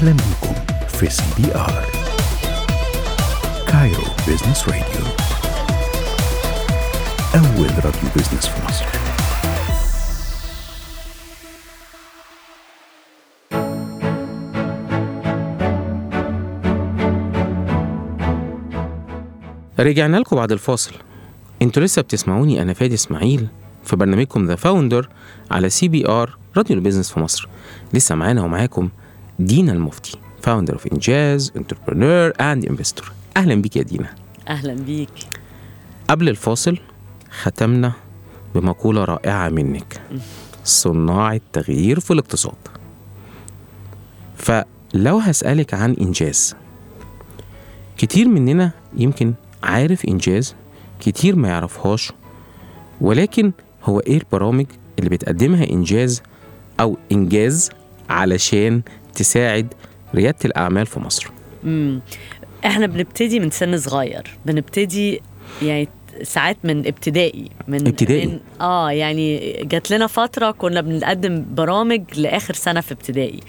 أهلا بكم في CBR. Cairo Business Radio. أول راديو business في مصر. رجعنا لكم بعد الفاصل. أنتوا لسه بتسمعوني أنا فادي إسماعيل في برنامجكم The Founder على CBR راديو ال business في مصر. لسه معانا ومعاكم دينا المفتي founder of إنجاز entrepreneur and investor أهلا بيك يا دينا. أهلا بيك. قبل الفاصل ختمنا بمقولة رائعة منك. صناع التغيير في الاقتصاد. فلو هسألك عن إنجاز. كتير مننا يمكن عارف إنجاز كتير ما يعرفهاش ولكن هو إيه البرامج اللي بتقدمها إنجاز أو إنجاز علشان تساعد ريادة الأعمال في مصر مم. إحنا بنبتدي من سن صغير بنبتدي يعني ساعات من ابتدائي من ابتدائي؟ من آه يعني جات لنا فترة كنا بنقدم برامج لآخر سنة في ابتدائي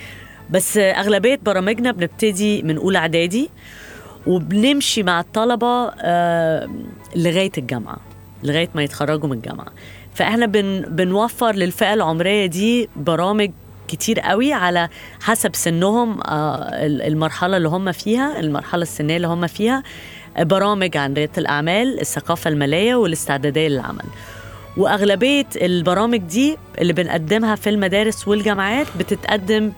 بس أغلبية برامجنا بنبتدي من أولى إعدادي وبنمشي مع الطلبة آه لغاية الجامعة لغاية ما يتخرجوا من الجامعة فإحنا بن بنوفر للفئة العمرية دي برامج كتير قوي على حسب سنهم آه، المرحلة اللي هم فيها المرحلة السنية اللي هم فيها برامج عن ريادة الأعمال الثقافة المالية والاستعدادية للعمل. وأغلبية البرامج دي اللي بنقدمها في المدارس والجامعات بتتقدم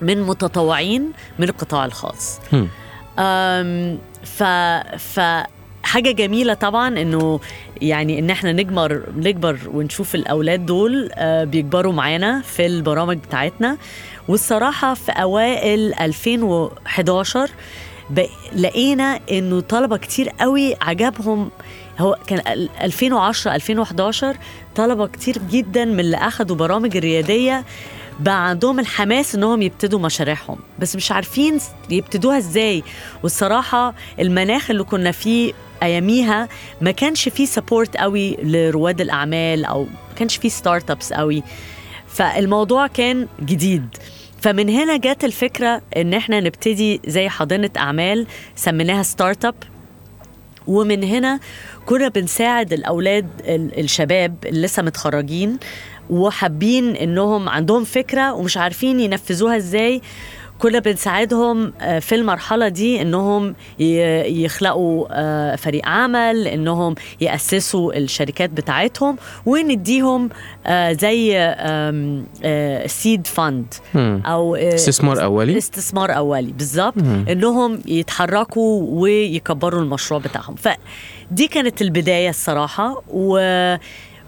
من متطوعين من القطاع الخاص. ف ف حاجة جميلة طبعا إنه يعني إن إحنا نجمر نكبر ونشوف الأولاد دول آه، بيكبروا معانا في البرامج بتاعتنا. والصراحة في أوائل 2011 بق- لقينا إنه طلبة كتير قوي عجبهم. هو كان ال- 2010 2011 طلبة كتير جدا من اللي اخذوا برامج الريادية بقى عندهم الحماس إنهم يبتدوا مشاريعهم. بس مش عارفين يبتدوها إزاي. والصراحة المناخ اللي كنا فيه أياميها ما كانش فيه support قوي لرواد الأعمال أو ما كانش فيه startups قوي. فالموضوع كان جديد. فمن هنا جت الفكرة إن إحنا نبتدي زي حاضنه أعمال سميناها startup ومن هنا كنا بنساعد الأولاد ال- الشباب اللي لسه متخرجين وحابين إنهم عندهم فكرة ومش عارفين ينفذوها إزاي. كنا بنساعدهم آه، في المرحلة دي إنهم يخلقوا آه، فريق عمل إنهم يأسسوا الشركات بتاعتهم ونديهم آه، زي سيد فند هم. أو استثمار أولي استثمار أولي بالظبط مم. إنهم يتحركوا ويكبروا المشروع بتاعهم فدي كانت البداية الصراحة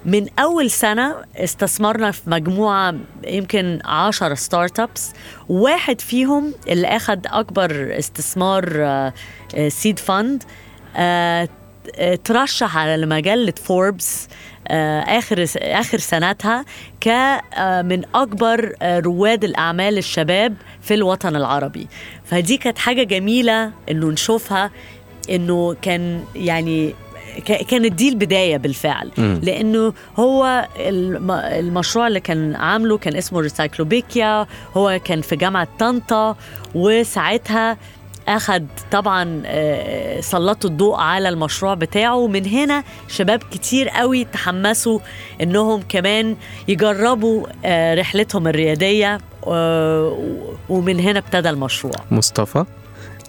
ومن أول سنة استثمرنا في مجموعة يمكن 10 startups واحد فيهم اللي اخذ أكبر استثمار seed fund ترشح على مجله فوربس آه، آخر آخر سنتها ك آه، من أكبر آه، رواد الأعمال الشباب في الوطن العربي. فدي كانت حاجة جميلة إنه نشوفها إنه كان يعني كانت دي البدايه بالفعل. مم. لأنه هو الم- المشروع اللي كان عامله كان اسمه ريسايكلوبيكيا هو كان في جامعة طنطا وساعتها اخذ طبعا آه، سلطوا الضوء على المشروع بتاعه. ومن هنا شباب كتير قوي تحمسوا إنهم كمان يجربوا آه، رحلتهم الريادية آه، ومن هنا ابتدى المشروع. مصطفى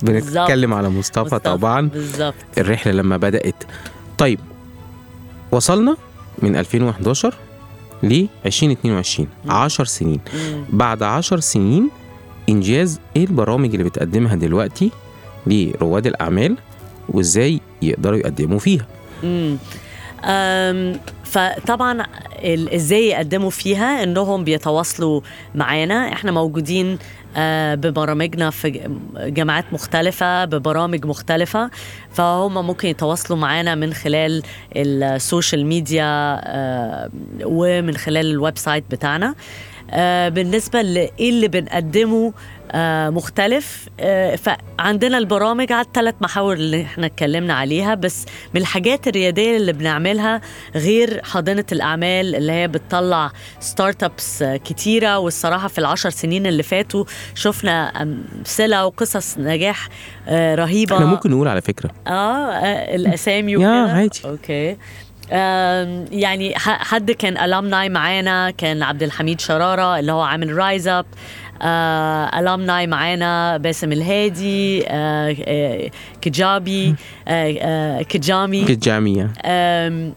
بنتكلم على مصطفى, مصطفى، طبعا. بالظبط. الرحلة لما بدأت طيب وصلنا من 2011 ل 2022 10 سنين. بعد 10 سنين إنجاز إيه البرامج اللي بتقدمها دلوقتي لرواد الأعمال وإزاي يقدروا يقدموا فيها. فطبعا إزاي يقدموا فيها إنهم بيتواصلوا معانا؟ إحنا موجودين آه، ببرامجنا في جامعات مختلفة ببرامج مختلفة فهم ممكن يتواصلوا معانا من خلال ال social media آه، ومن خلال ال website بتاعنا. آه، بالنسبة لإيه اللي بنقدمه مختلف. آه، فعندنا البرامج على الثلاث محاور اللي إحنا اتكلمنا عليها بس من الحاجات الريادية اللي بنعملها غير حاضنه الأعمال اللي هي بتطلع startups كتيرة. والصراحة في العشر سنين اللي فاتوا شفنا امثله وقصص نجاح آه، رهيبة. إحنا ممكن نقول على فكرة. آه آه، الأسامي يا وكده. عادي. okay. يعني حد كان alumni معانا كان عبد الحميد شرارة اللي هو عامل RiseUp alumni معانا باسم الهادي آه، آه، كجابي آه، آه، كجامي. آم،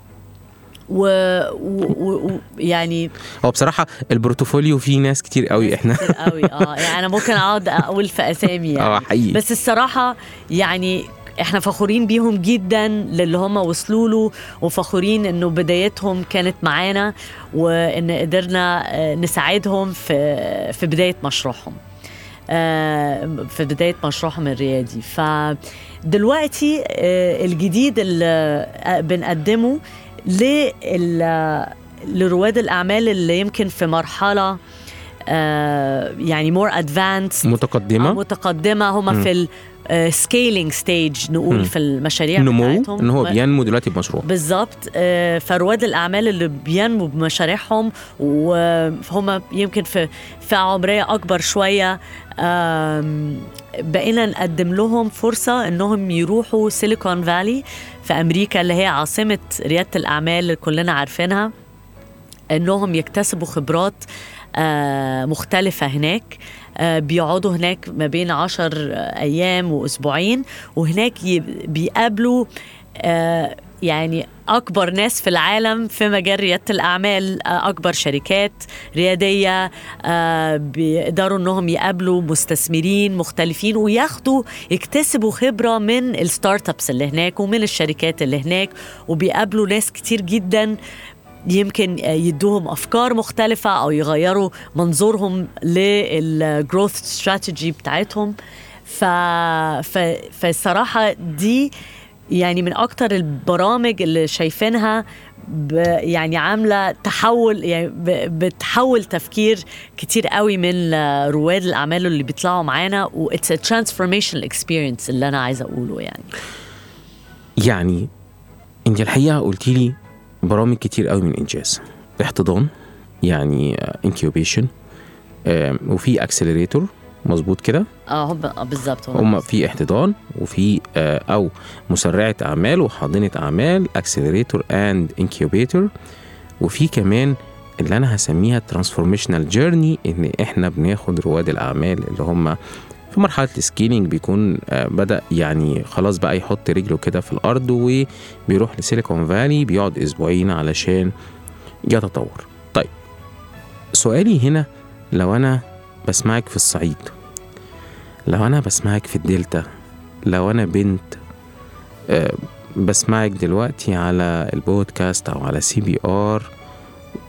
و, و, و, يعني هو بصراحة البورتفوليو فيه ناس كتير قوي إحنا. كتير قوي آه يعني أنا ممكن أقعد أقول في أسامي يعني. آه حقيقي. بس الصراحة يعني إحنا فخورين بيهم جدا للي هم وصلوا له وفخورين إنه بدايتهم كانت معانا وإن قدرنا آه، نساعدهم في في بداية مشروعهم آه، في بداية مشروعهم الريادي. فدلوقتي آه، الجديد اللي بنقدمه لل- لرواد الأعمال اللي يمكن في مرحلة آه، يعني more advanced متقدمة؟ متقدمة. هم. في ال scaling stage نقول مم. في المشاريع نمو بتاعتهم. ان هو بينمو دلوقتي بمشروع. بالظبط. آه، فرواد الأعمال اللي بينموا بمشاريعهم وهم يمكن في فئه عمرية أكبر شوية بقينا نقدم لهم فرصة إنهم يروحوا سيليكون فالي في أمريكا اللي هي عاصمة ريادة الأعمال اللي كلنا عارفينها إنهم يكتسبوا خبرات آه، مختلفة هناك. آه، بيقعدوا هناك ما بين عشر آه، أيام وأسبوعين وهناك بيقابلوا آه، يعني أكبر ناس في العالم في مجال ريادة الأعمال آه، أكبر شركات ريادية آه، بيقدروا إنهم يقابلوا مستثمرين مختلفين وياخدوا يكتسبوا خبرة من الستارت أبس اللي هناك ومن الشركات اللي هناك وبيقابلوا ناس كتير جدا. يمكن يدوهم أفكار مختلفة أو يغيروا منظورهم للجروث استراتيجي بتاعتهم. ف... ف... فالصراحه دي يعني من أكتر البرامج اللي شايفينها ب... يعني عاملة تحول يعني ب... بتحول تفكير كتير قوي من رواد الأعمال اللي بيطلعوا معانا و a transformational experience اللي أنا عايزة أقوله يعني. يعني أنت الحقيقة قلتي لي برامج كتير قوي من إنجاز. احتضان يعني incubation وفي accelerator مظبوط كده؟ آه آه، بالظبط. هم هم في احتضان وفي آه، أو مسرعة أعمال وحاضنة أعمال accelerator and incubator وفي كمان اللي أنا هسميها transformational journey إن إحنا بناخد رواد الأعمال اللي هم في مرحلة ال scaling بيكون آه، بدأ يعني خلاص بقى يحط رجله كده في الأرض وبيروح ل Silicon Valley بيقعد أسبوعين علشان يتطور. طيب سؤالي هنا لو أنا بسمعك في الصعيد لو أنا بسمعك في الدلتا لو أنا بنت آه، بسمعك دلوقتي على البودكاست أو على CBR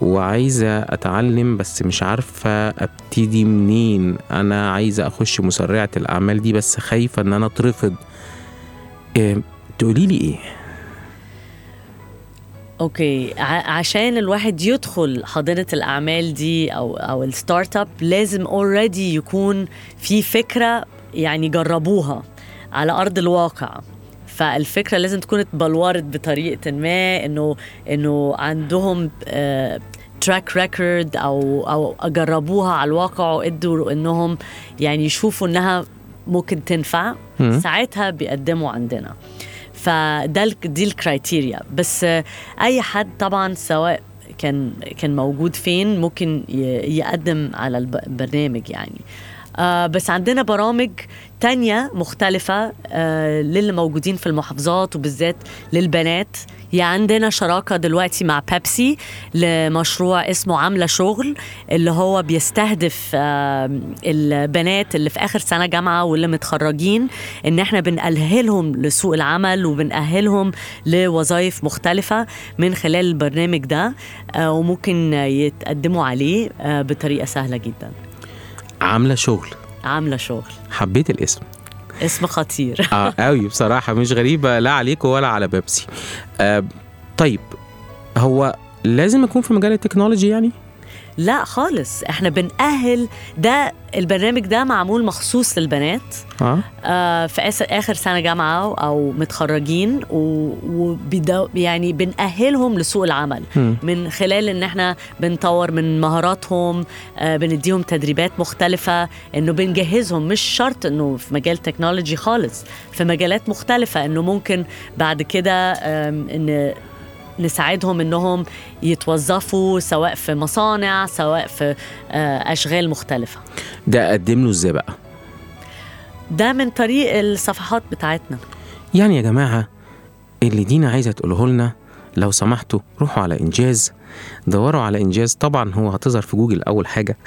وعايزة أتعلم بس مش عارفة أبتدي منين. أنا عايزة أخش مسرعة الأعمال دي بس خايفة إن أنا أترفض. إيه تقولي لي إيه؟ okay. عشان الواحد يدخل حاضنه الأعمال دي أو أو ال startup لازم already يكون في فكرة يعني جربوها على أرض الواقع. فالفكرة لازم تكون اتبلورت بطريقة ما إنه إنه عندهم track record أو أو جربوها على الواقع وقدروا إنهم يعني يشوفوا إنها ممكن تنفع. ساعتها بيقدموا عندنا. فده دي الكرايتيريا بس آه، أي حد طبعا سواء كان كان موجود فين ممكن يقدم على الب- البرنامج يعني. آه بس عندنا برامج تانية مختلفة آه للي موجودين في المحافظات وبالذات للبنات. يعني عندنا شراكة دلوقتي مع بيبسي لمشروع اسمه عاملة شغل اللي هو بيستهدف البنات اللي في آخر سنة جامعة واللي متخرجين إن إحنا بنأهلهم لسوق العمل وبنأهلهم لوظائف مختلفة من خلال البرنامج ده آه وممكن يتقدموا عليه آه بطريقة سهلة جدا. عاملة شغل. عاملة شغل. حبيت الاسم. اسم خطير. آه قوي بصراحة مش غريبة لا عليكم ولا على بيبسي. آه طيب هو لازم أكون في مجال التكنولوجي يعني؟ لا خالص. إحنا بنأهل ده البرنامج ده معمول مخصوص للبنات. آه. آه، في آخر سنة جامعة أو متخرجين و- وبيدو يعني بنأهلهم لسوق العمل. مم. من خلال إن إحنا بنطور من مهاراتهم آه، بنديهم تدريبات مختلفة إنه بنجهزهم. مش شرط إنه في مجال تكنولوجي خالص في مجالات مختلفة. إنه ممكن بعد كده آم، إن نساعدهم إنهم يتوظفوا سواء في مصانع سواء في آه، أشغال مختلفة. ده اقدم له إزاي بقى؟ ده من طريق الصفحات بتاعتنا. يعني يا جماعة اللي دينا عايزة تقوله لنا لو سمحتوا روحوا على إنجاز. دوروا على إنجاز. طبعا هو هتظهر في جوجل أول حاجة.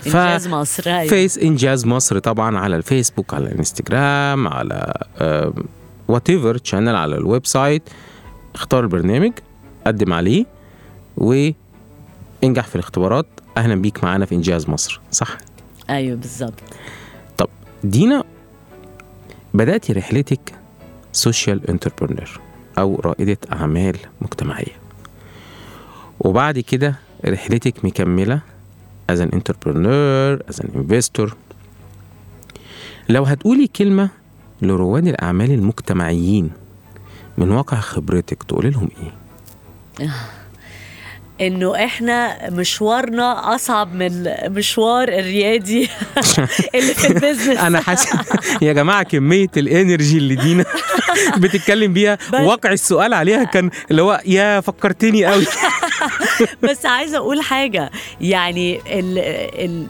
ف- إنجاز مصر أيوة. فيس إنجاز مصر طبعا على الفيسبوك على الإنستجرام على whatever channel على ال website. اختار البرنامج قدم عليه وانجح في الاختبارات. أهلا بيك معانا في إنجاز مصر صح؟ أيوه بالظبط. طب دينا بدأتي رحلتك social entrepreneur أو رائدة أعمال مجتمعية. وبعد كده رحلتك مكملة as an entrepreneur as an investor. لو هتقولي كلمة لرواد الأعمال المجتمعيين من واقع خبرتك تقولي لهم إيه؟ إنه إحنا مشوارنا أصعب من مشوار الريادي اللي في البيزنس أنا حاسس يا جماعة كمية ال energy اللي دينا بتتكلم بيها وقع السؤال عليها كان اللي هو يا فكرتني قوي بس عايزة أقول حاجة يعني ال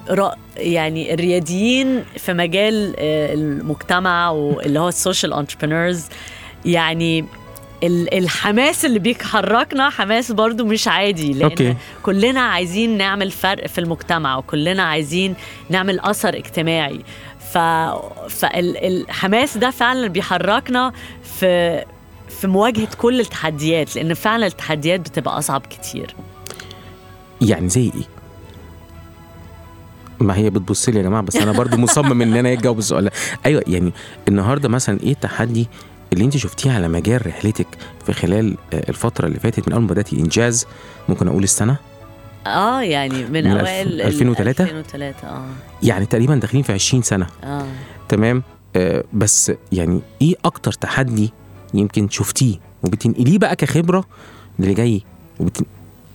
ال يعني الرياديين في مجال آه، المجتمع واللي هو ال social entrepreneurs يعني ال- الحماس اللي بيحركنا حماس برضو مش عادي لأن okay. كلنا عايزين نعمل فرق في المجتمع وكلنا عايزين نعمل أثر اجتماعي ف فالحماس ده فعلا بيحركنا في في مواجهة كل التحديات لأن فعلا التحديات بتبقى أصعب كتير يعني زي إيه؟ ما هي بتبص لي يا جماعة بس أنا برضو مصمم إن أنا أجاوب السؤال أيوه يعني النهارده مثلا إيه التحدي اللي انت شفتيه على مجال رحلتك في خلال آه، الفترة اللي فاتت من أول ما بدأتي إنجاز ممكن أقول السنة؟ آه يعني من, من أوائل الف- ال- 2003 2003 آه. يعني تقريبا داخلين في 20 سنة. آه. تمام؟ آه بس يعني إيه أكتر تحدي يمكن شفتيه وبتنقليه بقى كخبرة للي جاي وبتن...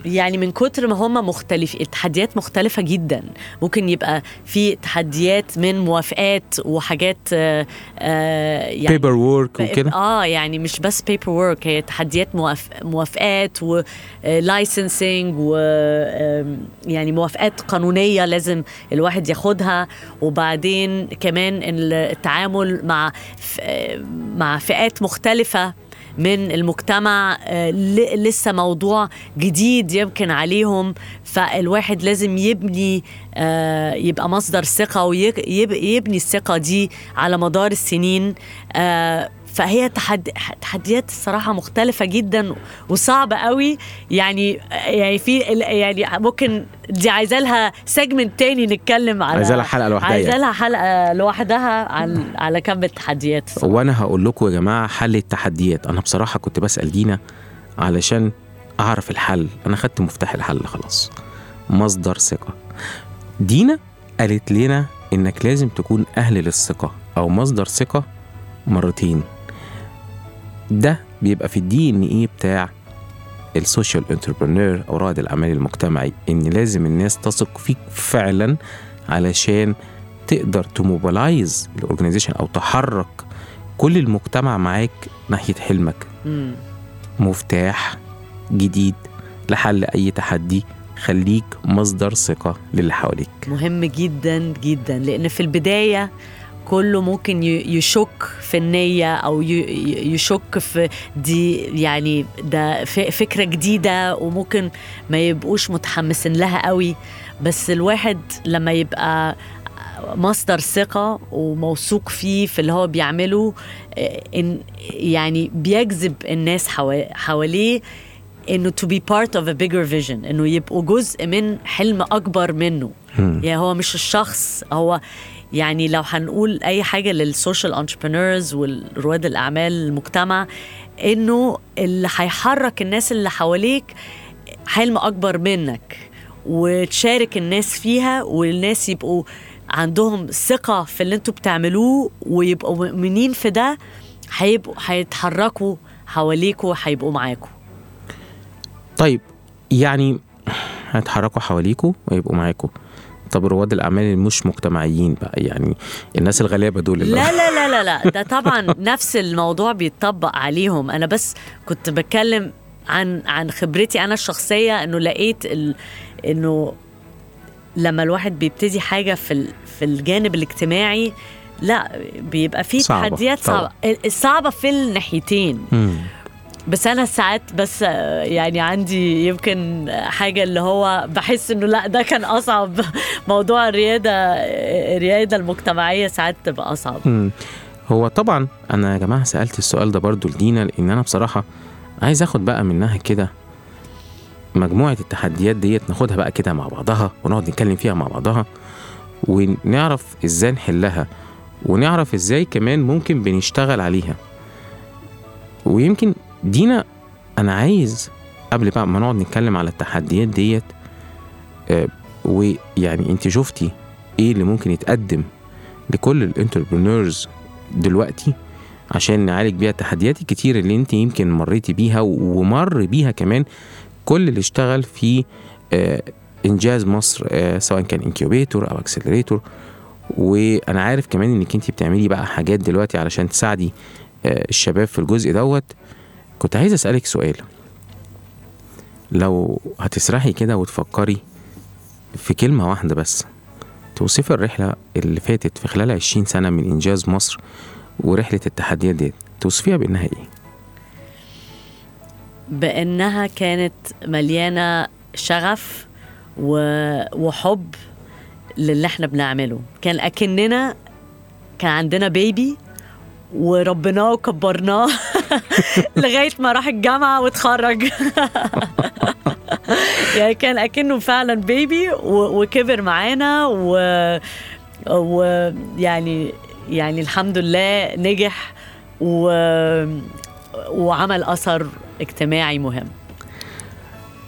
يعني من كتر ما هم مختلف التحديات مختلفة جدا. ممكن يبقى في تحديات من موافقات وحاجات آه آه يعني paper work وكده؟ آه يعني مش بس paper work هي تحديات موافق موافقات و licensing و آم، يعني موافقات قانونية لازم الواحد ياخدها. وبعدين كمان التعامل مع آه، مع فئات مختلفة. من المجتمع آه، لسه موضوع جديد يمكن عليهم. فالواحد لازم يبني آه، يبقى مصدر ثقة ويبني الثقة دي على مدار السنين. آه، فهي تحد... تحديات الصراحة مختلفة جدا وصعبة قوي. يعني يعني في يعني ممكن دي عايزة لها سيجمنت تاني نتكلم على عايزة لها حلقة لوحدها. يعني. لها حلقة لوحدها على على كم التحديات الصراحة. وأنا هقول لكم يا جماعة حل التحديات. أنا بصراحة كنت بسأل دينا علشان أعرف الحل. أنا خدت مفتاح الحل خلاص. مصدر ثقة. دينا قالت لنا إنك لازم تكون أهل للثقة أو مصدر ثقة مرتين. ده بيبقى في ال DNA بتاع ال social entrepreneur أو رائد الأعمال المجتمعي إن لازم الناس تثق فيك فعلا علشان تقدر ت mobilize ال organization أو تحرك كل المجتمع معاك ناحية حلمك مم. مفتاح جديد لحل أي تحدي خليك مصدر ثقة للي حواليك مهم جدا جدا لأن في البداية كله ممكن يشك في النية أو يشك في دي يعني ده فكرة جديدة وممكن ما يبقوش متحمسين لها قوي بس الواحد لما يبقى مصدر ثقة وموثوق فيه في اللي هو بيعمله آه، إن يعني بيجذب الناس حوا- حواليه إنه to be part of a bigger vision إنه يبقوا جزء من حلم أكبر منه. يعني هو مش الشخص هو يعني لو هنقول أي حاجة لل social entrepreneurs والرواد الأعمال المجتمع إنه اللي هيحرك الناس اللي حواليك حلم أكبر منك وتشارك الناس فيها والناس يبقوا عندهم ثقة في اللي أنتوا بتعملوه ويبقوا مؤمنين في ده هيبقوا هيتحركوا حواليكوا هيبقوا معاكوا. طيب يعني هيتحركوا حواليكوا ويبقوا معاكوا. طب رواد الأعمال المش مجتمعيين بقى يعني الناس الغلابة دول اللي لا لا لا لا لا ده طبعا نفس الموضوع بيتطبق عليهم أنا بس كنت بتكلم عن عن خبرتي أنا الشخصية إنه لقيت ال... إنه لما الواحد بيبتدي حاجة في ال... في الجانب الاجتماعي لا بيبقى فيه تحديات. صعبة الصعبه في الناحيتين مم. بس أنا ساعات بس آه، يعني عندي يمكن حاجة اللي هو بحس إنه لأ ده كان أصعب. موضوع الريادة الريادة المجتمعية ساعات تبقى أصعب. هو طبعا أنا يا جماعة سألت السؤال ده برضو لدينا لأن أنا بصراحة عايز آخد بقى منها كده مجموعة التحديات ديت ناخدها بقى كده مع بعضها ونقعد نتكلم فيها مع بعضها ونعرف إزاي نحلها ونعرف إزاي كمان ممكن بنشتغل عليها. ويمكن دينا أنا عايز قبل بقى ما نقعد نتكلم على التحديات ديت آه، ويعني أنت شفتي إيه اللي ممكن يتقدم لكل الانتربرينورز دلوقتي عشان نعالج بيها التحديات الكتير اللي أنت يمكن مريتي بيها ومر بيها كمان كل اللي اشتغل في آه، إنجاز مصر آه، سواء كان incubator أو accelerator. وأنا عارف كمان إنك أنت بتعملي بقى حاجات دلوقتي علشان تساعدي الشباب في الجزء دوت. كنت عايز أسألك سؤال. لو هتسرحي كده وتفكري في كلمة واحدة بس توصفي الرحلة اللي فاتت في خلال 20 سنة من إنجاز مصر ورحلة التحديات ديت توصفيها بأنها إيه؟ بأنها كانت مليانة شغف وحب للي إحنا بنعمله. كان أكننا كان عندنا بيبي وربناه وكبرناه. لغاية ما راح الجامعة واتخرج. يعني كان أكنه فعلا بيبي وكبر معانا و ويعني يعني الحمد لله نجح و... وعمل أثر اجتماعي مهم.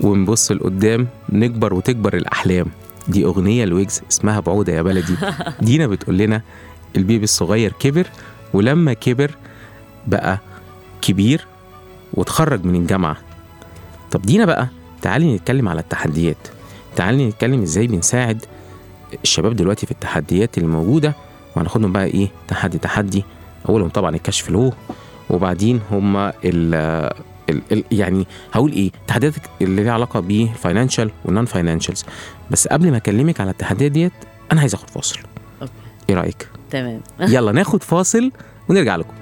ونبص لقدام نكبر وتكبر الأحلام. دي أغنية لويجز اسمها بعوده يا بلدي. دينا بتقول لنا البيبي الصغير كبر ولما كبر بقى كبير وتخرج من الجامعة. طب دينا بقى تعالي نتكلم على التحديات. تعالي نتكلم إزاي بنساعد الشباب دلوقتي في التحديات اللي موجودة وهناخدهم بقى إيه تحدي تحدي. أولهم طبعا الكشف له وبعدين هما ال ال ال يعني هقول إيه التحديات اللي ليها علاقة بال financial وال non financials بس قبل ما أكلمك على التحديات ديت أنا عايز آخد فاصل. okay. إيه رأيك؟ تمام. يلا ناخد فاصل ونرجع لكم.